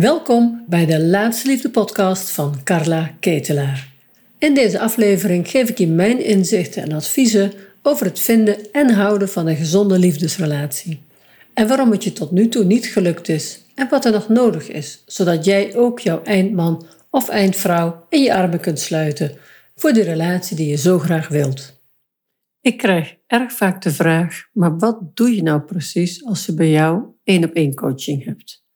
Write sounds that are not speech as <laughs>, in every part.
Welkom bij de Laatste Liefde podcast van Carla Ketelaar. In deze aflevering geef ik je mijn inzichten en adviezen over het vinden en houden van een gezonde liefdesrelatie. En waarom het je tot nu toe niet gelukt is en wat er nog nodig is, zodat jij ook jouw eindman of eindvrouw in je armen kunt sluiten voor de relatie die je zo graag wilt. Ik krijg erg vaak de vraag: maar wat doe je nou precies als je bij jou één op één coaching hebt?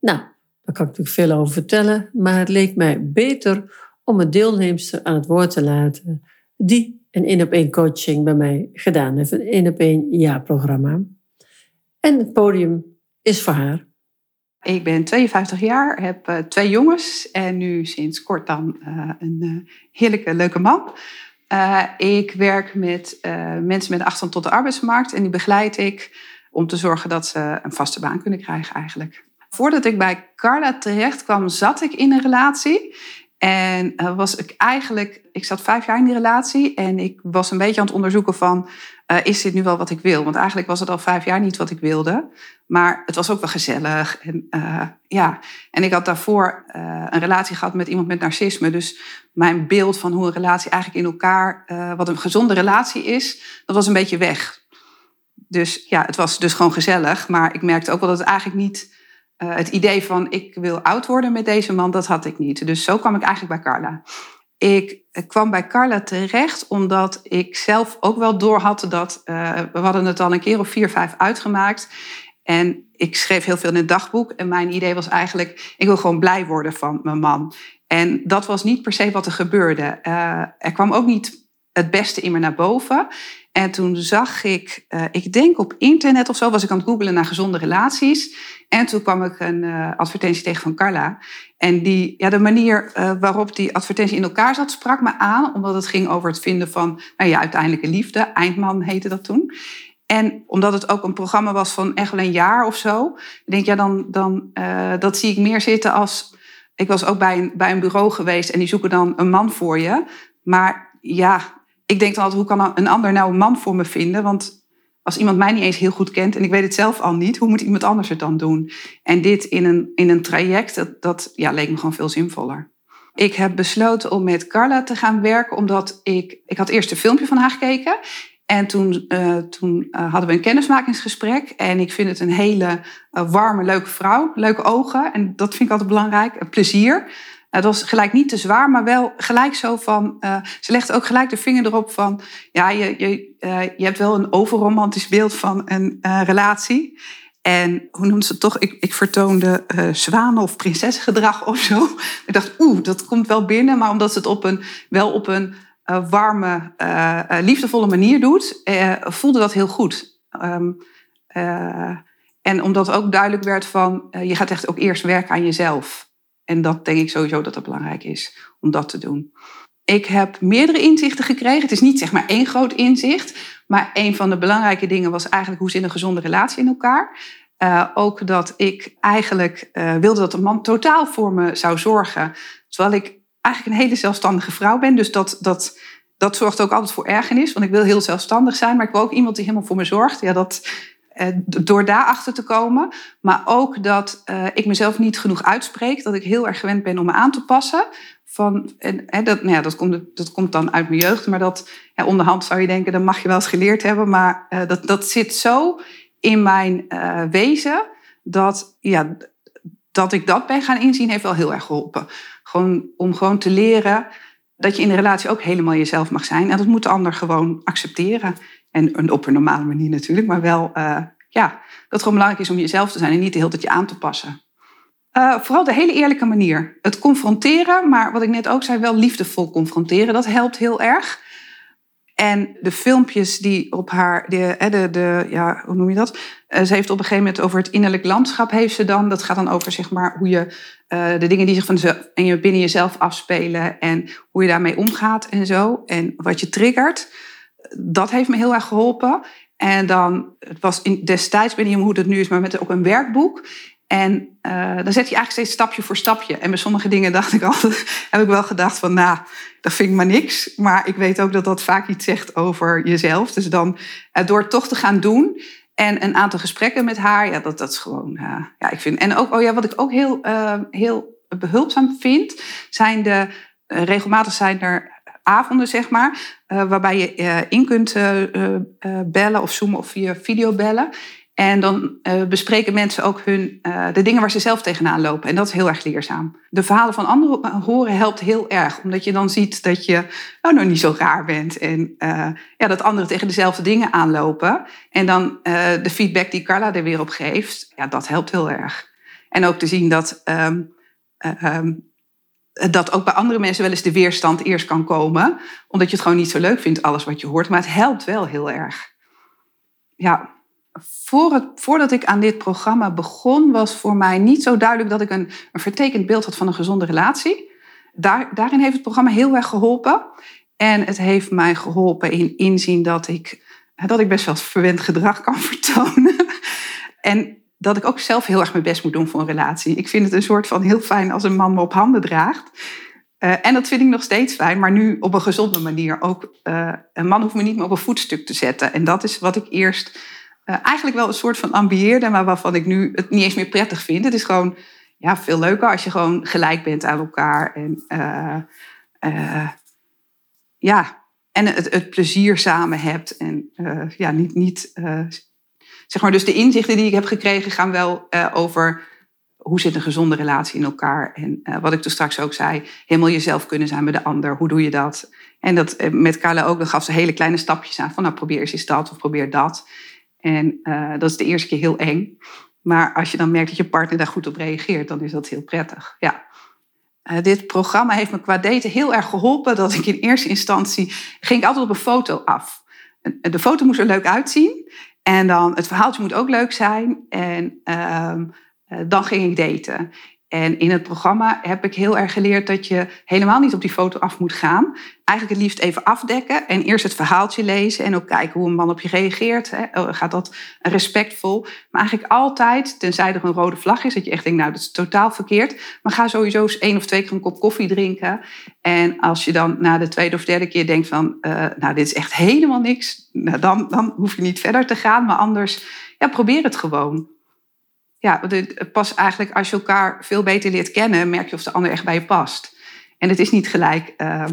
Nou, daar kan ik natuurlijk veel over vertellen, maar het leek mij beter om een deelnemster aan het woord te laten die een één op één coaching bij mij gedaan heeft, een één op één jaarprogramma. En het podium is voor haar. Ik ben 52 jaar, heb uh, twee jongens en nu sinds kort dan uh, een uh, heerlijke, leuke man. ik werk met mensen met afstand tot de arbeidsmarkt en die begeleid ik om te zorgen dat ze een vaste baan kunnen krijgen eigenlijk. Voordat ik bij Carla terecht kwam, zat ik in een relatie. En uh, was ik eigenlijk, ik zat vijf jaar in die relatie en ik was een beetje aan het onderzoeken van, uh, is dit nu wel wat ik wil? Want eigenlijk was het al vijf jaar niet wat ik wilde, maar het was ook wel gezellig. En, uh, ja. en ik had daarvoor een relatie gehad met iemand met narcisme, dus mijn beeld van hoe een relatie eigenlijk in elkaar, wat een gezonde relatie is, dat was een beetje weg. Dus ja, het was dus gewoon gezellig, maar ik merkte ook wel dat het eigenlijk niet uh, het idee van ik wil oud worden met deze man, dat had ik niet. Dus zo kwam ik eigenlijk bij Carla. Ik kwam bij Carla terecht omdat ik zelf ook wel door had dat uh, we hadden het al een keer of vier, vijf uitgemaakt. En ik schreef heel veel in het dagboek. En mijn idee was eigenlijk, ik wil gewoon blij worden van mijn man. En dat was niet per se wat er gebeurde. Uh, er kwam ook niet het beste in me naar boven. En toen zag ik, uh, ik denk op internet of zo, was ik aan het googelen naar gezonde relaties. En toen kwam ik een uh, advertentie tegen van Carla. En die, ja, de manier uh, waarop die advertentie in elkaar zat, sprak me aan. Omdat het ging over het vinden van, nou ja, uiteindelijke liefde. Eindman heette dat toen. En omdat het ook een programma was van echt wel een jaar of zo. Denk, ja, dan, dan dat zie ik meer zitten als... Ik was ook bij een, bij een bureau geweest en die zoeken dan een man voor je. Maar ja, ik denk dan altijd, hoe kan een ander nou een man voor me vinden? Want als iemand mij niet eens heel goed kent en ik weet het zelf al niet, hoe moet iemand anders het dan doen? En dit in een, in een traject, dat, dat ja, leek me gewoon veel zinvoller. Ik heb besloten om met Carla te gaan werken, omdat ik, ik had eerst een filmpje van haar gekeken. En toen, uh, toen uh, hadden we een kennismakingsgesprek. En ik vind het een hele uh, warme, leuke vrouw. Leuke ogen. En dat vind ik altijd belangrijk. Plezier. Het was gelijk niet te zwaar, maar wel gelijk zo van. Uh, ze legde ook gelijk de vinger erop van. Ja, je, je, uh, je hebt wel een overromantisch beeld van een uh, relatie. En hoe noemt ze het toch? Ik, ik vertoonde zwanen- of prinsessengedrag of zo. Ik dacht, oeh, dat komt wel binnen. Maar omdat ze het op een, wel op een warme, liefdevolle manier doet, voelde dat heel goed. Um, en omdat ook duidelijk werd van, je gaat echt ook eerst werken aan jezelf. En dat denk ik sowieso dat het belangrijk is om dat te doen. Ik heb meerdere inzichten gekregen. Het is niet zeg maar één groot inzicht. Maar een van de belangrijke dingen was eigenlijk hoe zit een gezonde relatie in elkaar. Uh, ook dat ik eigenlijk uh, wilde dat een man totaal voor me zou zorgen. Terwijl ik eigenlijk een hele zelfstandige vrouw ben. Dus dat, dat, dat zorgt ook altijd voor ergernis. Want ik wil heel zelfstandig zijn. Maar ik wil ook iemand die helemaal voor me zorgt. Ja, dat, door daarachter te komen. Maar ook dat uh, ik mezelf niet genoeg uitspreek. Dat ik heel erg gewend ben om me aan te passen. Van, en, hè, dat, nou ja, dat, komt, dat komt dan uit mijn jeugd. Maar dat onderhand zou je denken, dat mag je wel eens geleerd hebben. Maar uh, dat, dat zit zo in mijn wezen. Dat, ja, dat ik dat ben gaan inzien, heeft wel heel erg geholpen. Gewoon, om gewoon te leren dat je in de relatie ook helemaal jezelf mag zijn. En dat moet de ander gewoon accepteren. En op een normale manier natuurlijk, maar wel uh, ja, dat het gewoon belangrijk is om jezelf te zijn en niet de hele tijd je aan te passen. Uh, vooral de hele eerlijke manier. Het confronteren, maar wat ik net ook zei, wel liefdevol confronteren, dat helpt heel erg. En de filmpjes die op haar, de, de, de, ja, hoe noem je dat? Uh, ze heeft op een gegeven moment over het innerlijk landschap, heeft ze dan. Dat gaat dan over zeg maar, hoe je de dingen die zich van je binnen jezelf afspelen en hoe je daarmee omgaat en zo. En wat je triggert dat heeft me heel erg geholpen. En dan, het was in, destijds, weet niet hoe het nu is, maar met ook een werkboek. En uh, dan zet je eigenlijk steeds stapje voor stapje. En bij sommige dingen dacht ik altijd, <laughs> heb ik wel gedacht van, nou, dat vind ik maar niks. Maar ik weet ook dat dat vaak iets zegt over jezelf. Dus dan, uh, door het toch te gaan doen En een aantal gesprekken met haar, ja, dat, dat is gewoon, uh, ja, ik vind. En ook, oh ja, wat ik ook heel, heel behulpzaam vind, zijn de, regelmatig zijn er avonden, zeg maar, waarbij je in kunt bellen of zoomen of via video bellen. En dan bespreken mensen ook hun, de dingen waar ze zelf tegenaan lopen. En dat is heel erg leerzaam. De verhalen van anderen horen helpt heel erg. Omdat je dan ziet dat je nou, nog niet zo raar bent. En ja, dat anderen tegen dezelfde dingen aanlopen. En dan de feedback die Carla er weer op geeft. Ja, dat helpt heel erg. En ook te zien dat, um, um, dat ook bij andere mensen wel eens de weerstand eerst kan komen. Omdat je het gewoon niet zo leuk vindt, alles wat je hoort. Maar het helpt wel heel erg. Ja, voor voordat ik aan dit programma begon, was voor mij niet zo duidelijk dat ik een, een vertekend beeld had van een gezonde relatie. Daar, daarin heeft het programma heel erg geholpen. En het heeft mij geholpen in inzien dat ik, dat ik best wel verwend gedrag kan <laughs> vertonen. en dat ik ook zelf heel erg mijn best moet doen voor een relatie. Ik vind het een soort van heel fijn als een man me op handen draagt. Uh, en dat vind ik nog steeds fijn, maar nu op een gezonde manier. Ook uh, een man hoeft me niet meer op een voetstuk te zetten. En dat is wat ik eerst uh, eigenlijk wel een soort van ambieerde, maar waarvan ik nu het niet eens meer prettig vind. Het is gewoon ja, veel leuker als je gewoon gelijk bent aan elkaar. En, ja, en het, het, plezier samen hebt. En ja, niet, niet zeg maar, dus de inzichten die ik heb gekregen gaan wel over hoe zit een gezonde relatie in elkaar. En wat ik toen straks ook zei, helemaal jezelf kunnen zijn met de ander. Hoe doe je dat? En dat met Carla ook, dan gaf ze hele kleine stapjes aan. Van nou, probeer eens dat of probeer dat. En dat is de eerste keer heel eng. Maar als je dan merkt dat je partner daar goed op reageert, dan is dat heel prettig. Ja. Dit programma heeft me qua daten heel erg geholpen. Dat ik in eerste instantie ging ik altijd op een foto af. De foto moest er leuk uitzien. En dan het verhaaltje moet ook leuk zijn. En uh, dan ging ik daten. En in het programma heb ik heel erg geleerd dat je helemaal niet op die foto af moet gaan. Eigenlijk het liefst even afdekken en eerst het verhaaltje lezen en ook kijken hoe een man op je reageert. Oh, gaat dat respectvol? Maar eigenlijk altijd, tenzij er een rode vlag is, dat je echt denkt, nou dat is totaal verkeerd. Maar ga sowieso eens één of twee keer een kop koffie drinken. En als je dan na de tweede of derde keer denkt van, uh, nou dit is echt helemaal niks, nou, dan, dan hoef je niet verder te gaan. Maar anders, ja, probeer het gewoon ja, pas eigenlijk als je elkaar veel beter leert kennen, merk je of de ander echt bij je past. En het is niet gelijk. Uh,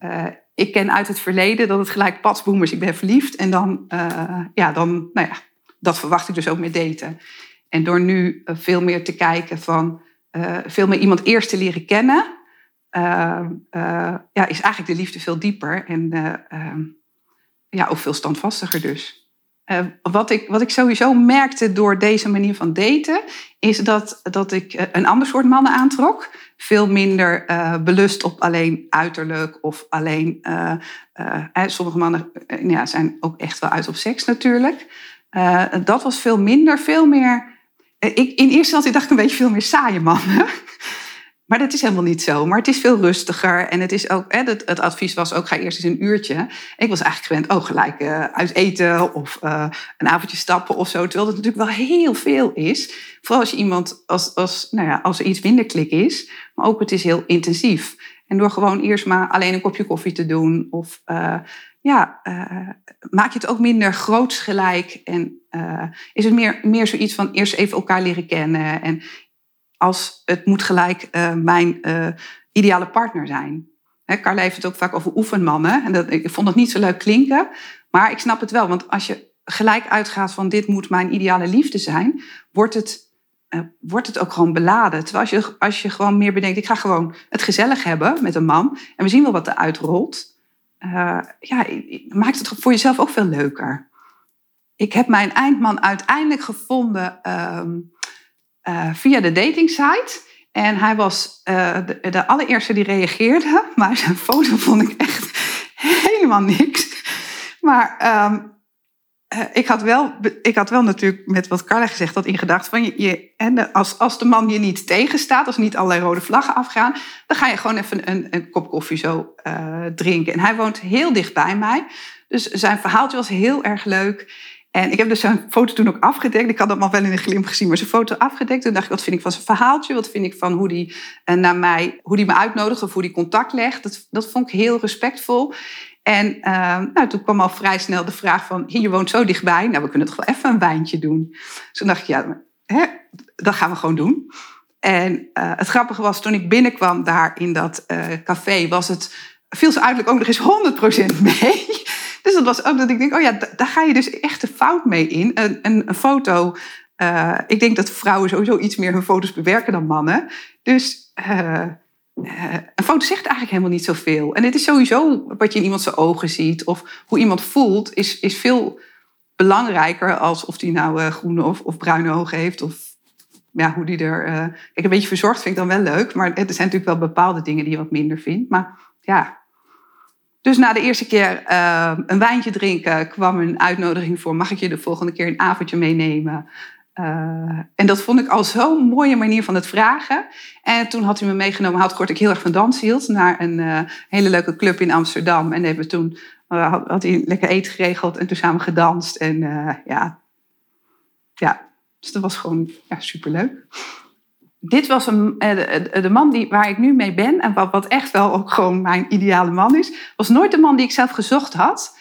uh, ik ken uit het verleden dat het gelijk patsboomers, ik ben verliefd. En dan, uh, ja, dan, nou ja, dat verwacht ik dus ook met daten. En door nu veel meer te kijken van, veel meer iemand eerst te leren kennen, ja, is eigenlijk de liefde veel dieper en ehm, ja, ook veel standvastiger dus. Uh, wat, ik, wat ik sowieso merkte door deze manier van daten, is dat, dat ik eh, een ander soort mannen aantrok. Veel minder uh, belust op alleen uiterlijk of alleen. sommige mannen ja, zijn ook echt wel uit op seks natuurlijk. dat was veel minder, veel meer. ik, in eerste instantie dacht ik een beetje veel meer saaie mannen. Maar dat is helemaal niet zo. Maar het is veel rustiger. En het, is ook, het, het advies was ook, ga eerst eens een uurtje. Ik was eigenlijk gewend, oh, gelijk uh, uit eten of uh, een avondje stappen of zo. Terwijl het natuurlijk wel heel veel is. Vooral als je iemand, als, als, nou ja, als er iets minder klik is. Maar ook het is heel intensief. En door gewoon eerst maar alleen een kopje koffie te doen. Of uh, ja, maak je het ook minder groots gelijk. En is het meer, meer zoiets van eerst even elkaar leren kennen. En als het moet gelijk uh, mijn uh, ideale partner zijn. Hè, heeft het ook vaak over oefenmannen. En dat, ik vond dat niet zo leuk klinken. Maar ik snap het wel. Want als je gelijk uitgaat van dit moet mijn ideale liefde zijn, wordt het, uh, wordt het ook gewoon beladen. Terwijl als je, als je gewoon meer bedenkt, ik ga gewoon het gezellig hebben met een man. En we zien wel wat er uitrolt. ja, maakt het voor jezelf ook veel leuker. Ik heb mijn eindman uiteindelijk gevonden ehm, uh, via de datingsite. En hij was uh, de, allereerste die reageerde. <laughs> Maar zijn foto vond ik echt <laughs> helemaal niks. Maar um, uh, ik, had wel, ik had wel natuurlijk met wat Carla gezegd dat in gedachten van je, je en als, als de man je niet tegenstaat, als niet allerlei rode vlaggen afgaan, dan ga je gewoon even een, een kop koffie zo drinken. En hij woont heel dicht bij mij. Dus zijn verhaaltje was heel erg leuk. En ik heb dus zijn foto toen ook afgedekt. Ik had dat al wel in een glimp gezien, maar zijn foto afgedekt. Toen dacht ik, wat vind ik van zijn verhaaltje? Wat vind ik van hoe die, uh, naar mij, hoe die me uitnodigt of hoe die contact legt? Dat, dat vond ik heel respectvol. En uh, nou, toen kwam al vrij snel de vraag van, je woont zo dichtbij, nou we kunnen toch wel even een wijntje doen. Dus toen dacht ik, ja, hè, dat gaan we gewoon doen. En uh, het grappige was, toen ik binnenkwam daar in dat café, was het, viel ze uiterlijk ook nog eens 100% <laughs> mee. Dus dat was ook dat ik denk, oh ja, daar ga je dus echt de fout mee in. Een, een, foto, uh, ik denk dat vrouwen sowieso iets meer hun foto's bewerken dan mannen. Dus een foto zegt eigenlijk helemaal niet zoveel. En het is sowieso wat je in iemand zijn ogen ziet of hoe iemand voelt, is, is veel belangrijker als of die nou groene of, of bruine ogen heeft of ja, hoe die er. Uh, een beetje verzorgd vind ik dan wel leuk. Maar er zijn natuurlijk wel bepaalde dingen die je wat minder vindt. Maar ja. Dus na de eerste keer uh, een wijntje drinken kwam een uitnodiging voor: mag ik je de volgende keer een avondje meenemen? Uh, en dat vond ik al zo'n mooie manier van het vragen. En toen had hij me meegenomen, had kort ik heel erg van dans hield, naar een hele leuke club in Amsterdam. En hebben toen had, had, hij lekker eten geregeld en toen samen gedanst. En ja, ja, dus dat was gewoon ja, superleuk. Dit was een, eh, de man die, waar ik nu mee ben en wat, wat echt wel ook gewoon mijn ideale man is, was nooit de man die ik zelf gezocht had.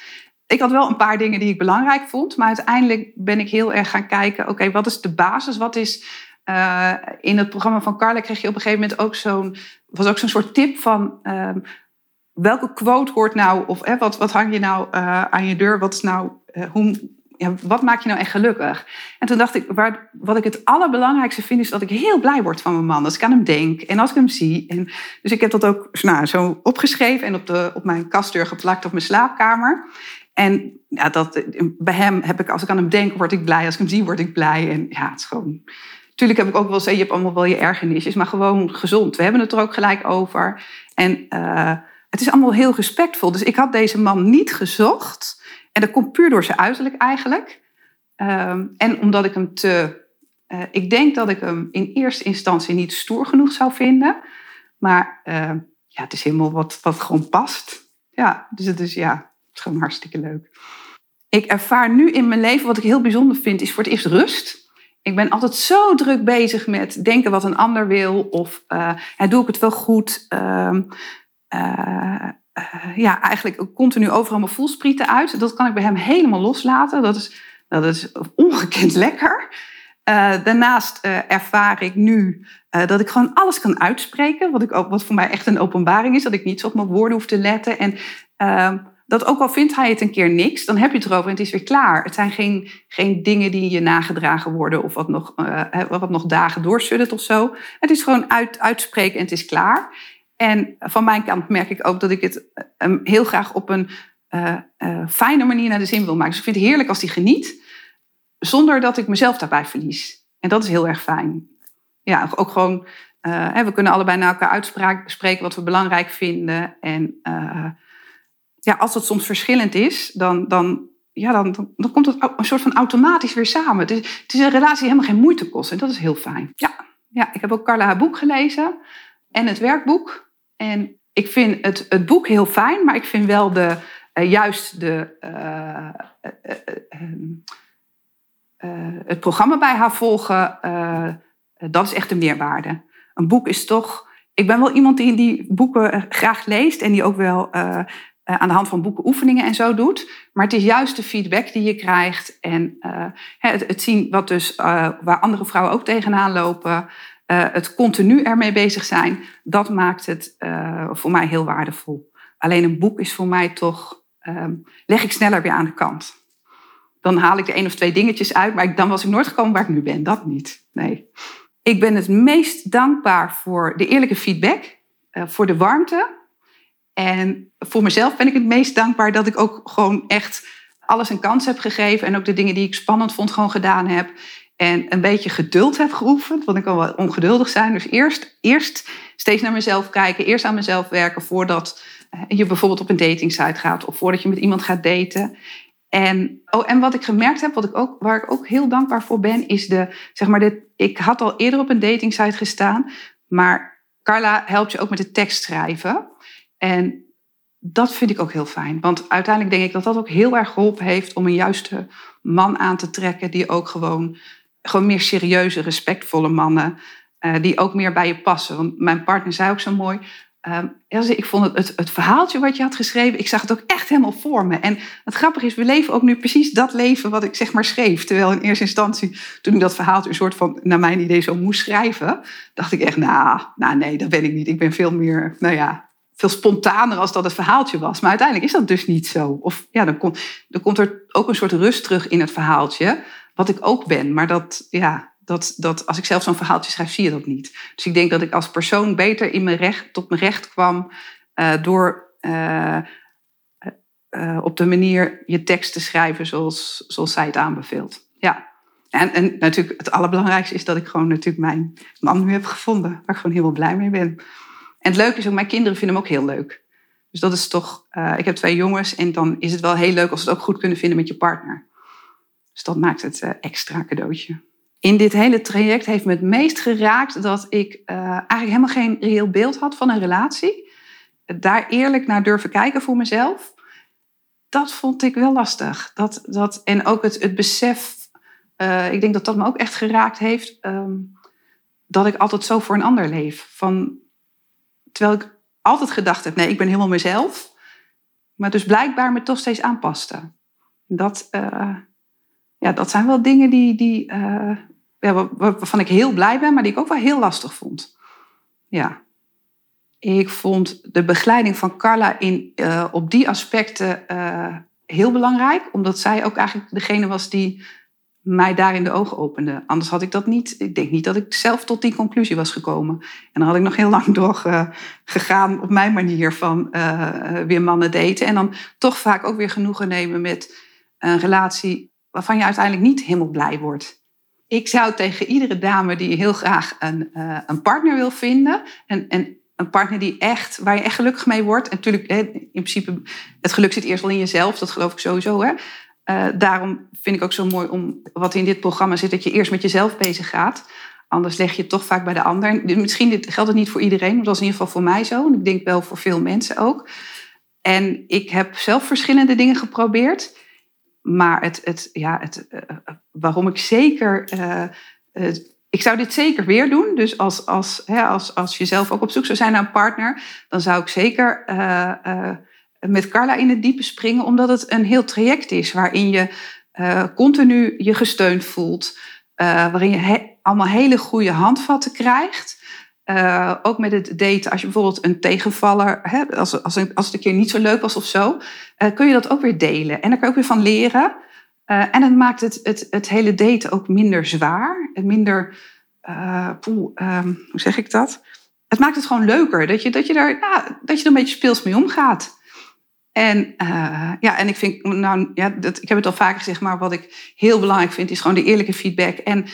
Ik had wel een paar dingen die ik belangrijk vond, maar uiteindelijk ben ik heel erg gaan kijken, oké, wat is de basis? Wat is uh, in het programma van Carla kreeg je op een gegeven moment ook zo'n, was ook zo'n soort tip van uh, welke quote hoort nou, of eh, wat, wat hang je nou uh, aan je deur? Wat is nou, hoe ja, wat maakt je nou echt gelukkig? En toen dacht ik, waar, wat ik het allerbelangrijkste vind, is dat ik heel blij word van mijn man. Als ik aan hem denk en als ik hem zie. En, dus ik heb dat ook nou, zo opgeschreven en op, de, op mijn kastdeur geplakt op mijn slaapkamer. En ja, dat, bij hem heb ik, als ik aan hem denk, word ik blij. Als ik hem zie, word ik blij. En ja, het is gewoon... Natuurlijk heb ik ook wel eens, je hebt allemaal wel je ergernisjes, maar gewoon gezond. We hebben het er ook gelijk over. En uh, het is allemaal heel respectvol. Dus ik had deze man niet gezocht en dat komt puur door zijn uiterlijk eigenlijk. Um, en omdat ik hem te. Uh, ik denk dat ik hem in eerste instantie niet stoer genoeg zou vinden. Maar uh, ja, het is helemaal wat, wat gewoon past. Ja, dus het is, ja, het is gewoon hartstikke leuk. Ik ervaar nu in mijn leven, wat ik heel bijzonder vind, is voor het eerst rust. Ik ben altijd zo druk bezig met denken wat een ander wil. Of uh, doe ik het wel goed? Uh, uh, ja, eigenlijk continu overal mijn voelsprieten uit. Dat kan ik bij hem helemaal loslaten. Dat is, dat is ongekend lekker. Uh, daarnaast uh, ervaar ik nu dat ik gewoon alles kan uitspreken. Wat, ik ook, wat voor mij echt een openbaring is. Dat ik niet op mijn woorden hoef te letten. En ehm, dat ook al vindt hij het een keer niks, dan heb je het erover en het is weer klaar. Het zijn geen, geen dingen die je nagedragen worden of wat nog, wat nog dagen doorsuddert of zo. Het is gewoon uit, uitspreken en het is klaar. En van mijn kant merk ik ook dat ik het um, heel graag op een uh, uh, fijne manier naar de zin wil maken. Dus ik vind het heerlijk als die geniet, zonder dat ik mezelf daarbij verlies. En dat is heel erg fijn. Ja, ook gewoon, hè, we kunnen allebei naar elkaar uitspreken wat we belangrijk vinden. En ja, als het soms verschillend is, dan, dan, ja, dan, dan, komt het een soort van automatisch weer samen. Het is, het is een relatie helemaal geen moeite kost. En dat is heel fijn. Ja, ja ik heb ook Carla haar boek gelezen en het werkboek. En ik vind het, het boek heel fijn, maar ik vind wel de, uh, juist de, uh, uh, het programma bij haar volgen, dat is echt de meerwaarde. Een boek is toch. Ik ben wel iemand die die boeken graag leest en die ook wel aan de hand van boeken oefeningen en zo doet. Maar het is juist de feedback die je krijgt en het, het, zien wat dus, waar andere vrouwen ook tegenaan lopen. Uh, het continu ermee bezig zijn, dat maakt het uh, voor mij heel waardevol. Alleen een boek is voor mij toch, um, leg ik sneller weer aan de kant. Dan haal ik er één of twee dingetjes uit, maar ik, dan was ik nooit gekomen waar ik nu ben. Dat niet. Nee. Ik ben het meest dankbaar voor de eerlijke feedback, uh, voor de warmte. En voor mezelf ben ik het meest dankbaar dat ik ook gewoon echt alles een kans heb gegeven. En ook de dingen die ik spannend vond, gewoon gedaan heb. En een beetje geduld heb geoefend, want ik kan wel ongeduldig zijn. Dus eerst, eerst steeds naar mezelf kijken, eerst aan mezelf werken voordat eh, je bijvoorbeeld op een datingsite gaat of voordat je met iemand gaat daten. En, oh, en wat ik gemerkt heb, wat ik ook, waar ik ook heel dankbaar voor ben, is de, zeg maar, dit, ik had al eerder op een datingsite gestaan, maar Carla helpt je ook met het tekst schrijven. En dat vind ik ook heel fijn. Want uiteindelijk denk ik dat dat ook heel erg geholpen heeft om een juiste man aan te trekken die ook gewoon gewoon meer serieuze, respectvolle mannen. Uh, die ook meer bij je passen. Want mijn partner zei ook zo mooi: Um, ik vond het, het, het, verhaaltje wat je had geschreven, ik zag het ook echt helemaal voor me. En het grappige is, we leven ook nu precies dat leven wat ik zeg maar schreef. Terwijl in eerste instantie, toen ik dat verhaaltje een soort van, naar mijn idee, zo moest schrijven, dacht ik echt, nou, nou nee, dat ben ik niet. Ik ben veel meer, nou ja, veel spontaner als dat het verhaaltje was. Maar uiteindelijk is dat dus niet zo. Of ja, dan, komt komt er ook een soort rust terug in het verhaaltje, wat ik ook ben. Maar dat, ja, dat, dat als ik zelf zo'n verhaaltje schrijf, zie je dat niet. Dus ik denk dat ik als persoon beter in mijn recht, tot mijn recht kwam uh, door uh, uh, op de manier je tekst te schrijven zoals, zoals zij het aanbeveelt. Ja. En, en natuurlijk het allerbelangrijkste is dat ik gewoon natuurlijk mijn man nu heb gevonden, waar ik gewoon heel blij mee ben. En het leuke is ook, mijn kinderen vinden hem ook heel leuk. Dus dat is toch, ik heb twee jongens en dan is het wel heel leuk als ze het ook goed kunnen vinden met je partner. Dus dat maakt het extra cadeautje in dit hele traject heeft me het meest geraakt dat ik uh, eigenlijk helemaal geen reëel beeld had van een relatie. Daar eerlijk naar durven kijken voor mezelf. Dat vond ik wel lastig. Dat, dat, en ook het, het besef, ik denk dat dat me ook echt geraakt heeft, um, dat ik altijd zo voor een ander leef. Van, terwijl ik altijd gedacht heb, nee, ik ben helemaal mezelf. Maar dus blijkbaar me toch steeds aanpaste. Dat, uh, ja, dat zijn wel dingen die, die, ja, waarvan ik heel blij ben, maar die ik ook wel heel lastig vond. Ja. Ik vond de begeleiding van Carla in, uh, op die aspecten uh, heel belangrijk, omdat zij ook eigenlijk degene was die mij daar in de ogen opende. Anders had ik dat niet. Ik denk niet dat ik zelf tot die conclusie was gekomen. En dan had ik nog heel lang <laughs> door uh, gegaan op mijn manier van weer mannen daten. En dan toch vaak ook weer genoegen nemen met een relatie waarvan je uiteindelijk niet helemaal blij wordt ik zou tegen iedere dame die heel graag een, een partner wil vinden. En, en een partner die echt, waar je echt gelukkig mee wordt. En natuurlijk, in principe, het geluk zit eerst wel in jezelf. Dat geloof ik sowieso. Hè? Uh, daarom vind ik ook zo mooi om wat in dit programma zit, dat je eerst met jezelf bezig gaat. Anders leg je het toch vaak bij de ander. Misschien geldt het niet voor iedereen, maar dat is in ieder geval voor mij zo. En ik denk wel voor veel mensen ook. En ik heb zelf verschillende dingen geprobeerd. Maar het, het, ja, het, uh, waarom ik zeker. Ik zou dit zeker weer doen. Dus als, als, hè, als, als je zelf ook op zoek zou zijn naar een partner, dan zou ik zeker met Carla in het diepe springen, omdat het een heel traject is waarin je continu je gesteund voelt, waarin je allemaal hele goede handvatten krijgt. Uh, ook met het daten, als je bijvoorbeeld een tegenvaller, als, als, als het een keer niet zo leuk was of zo, kun je dat ook weer delen. En daar kan je ook weer van leren. En het maakt het, het, het hele daten ook minder zwaar. En minder, poeh, um, hoe zeg ik dat? Het maakt het gewoon leuker. Dat je, dat je, daar, ja, dat je er een beetje speels mee omgaat. En, uh, ja, en ik vind, nou, ja, dat, ik heb het al vaker gezegd, maar wat ik heel belangrijk vind, is gewoon de eerlijke feedback. En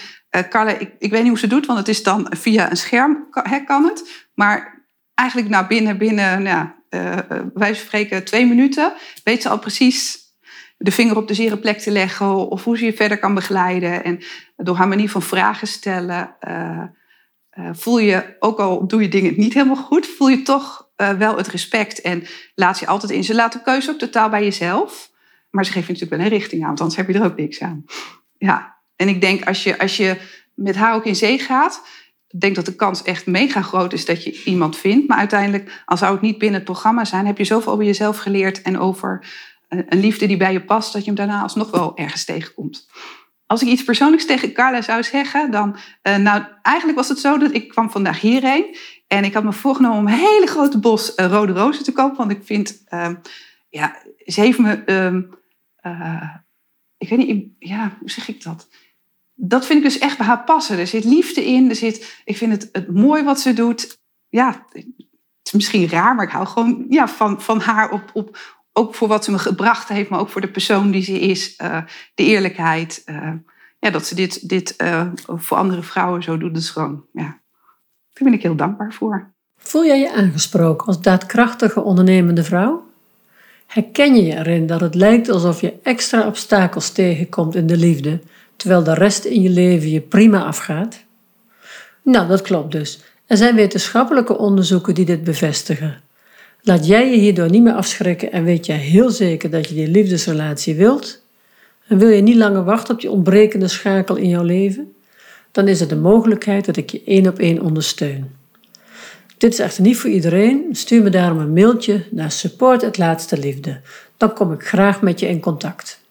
uh, ik, ik weet niet hoe ze doet, want het is dan via een scherm, hè, kan het. Maar eigenlijk nou, binnen, binnen nou, uh, wij spreken twee minuten, weet ze al precies de vinger op de zere plek te leggen of hoe ze je verder kan begeleiden. En door haar manier van vragen stellen, voel je, ook al doe je dingen niet helemaal goed, voel je toch uh, wel het respect en laat je altijd in. Ze laat de keuze ook totaal bij jezelf. Maar ze geeft je natuurlijk wel een richting aan, want anders heb je er ook niks aan. Ja, en ik denk als je, als je met haar ook in zee gaat, ik denk dat de kans echt mega groot is dat je iemand vindt. Maar uiteindelijk, al zou het niet binnen het programma zijn, heb je zoveel over jezelf geleerd en over een liefde die bij je past, dat je hem daarna alsnog wel ergens tegenkomt. Als ik iets persoonlijks tegen Carla zou zeggen, dan. Uh, nou, eigenlijk was het zo dat ik kwam vandaag hierheen. En ik had me voorgenomen om een hele grote bos uh, rode rozen te kopen. Want ik vind. Uh, ja, ze heeft me. Uh, ik weet niet, ja, hoe zeg ik dat? Dat vind ik dus echt bij haar passen. Er zit liefde in. Er zit, ik vind het, het mooi wat ze doet. Ja, het is misschien raar, maar ik hou gewoon ja, van, van haar op, op, ook voor wat ze me gebracht heeft, maar ook voor de persoon die ze is, uh, de eerlijkheid. Ja, dat ze dit, dit voor andere vrouwen zo doet, dat gewoon, ja, daar ben ik heel dankbaar voor. Voel jij je aangesproken als daadkrachtige ondernemende vrouw? Herken je je erin dat het lijkt alsof je extra obstakels tegenkomt in de liefde, terwijl de rest in je leven je prima afgaat? Nou, dat klopt dus. Er zijn wetenschappelijke onderzoeken die dit bevestigen. Laat jij je hierdoor niet meer afschrikken en weet jij heel zeker dat je die liefdesrelatie wilt? En wil je niet langer wachten op die ontbrekende schakel in jouw leven? Dan is er de mogelijkheid dat ik je één op één ondersteun. Dit is echter niet voor iedereen. Stuur me daarom een mailtje naar support Dan kom ik graag met je in contact.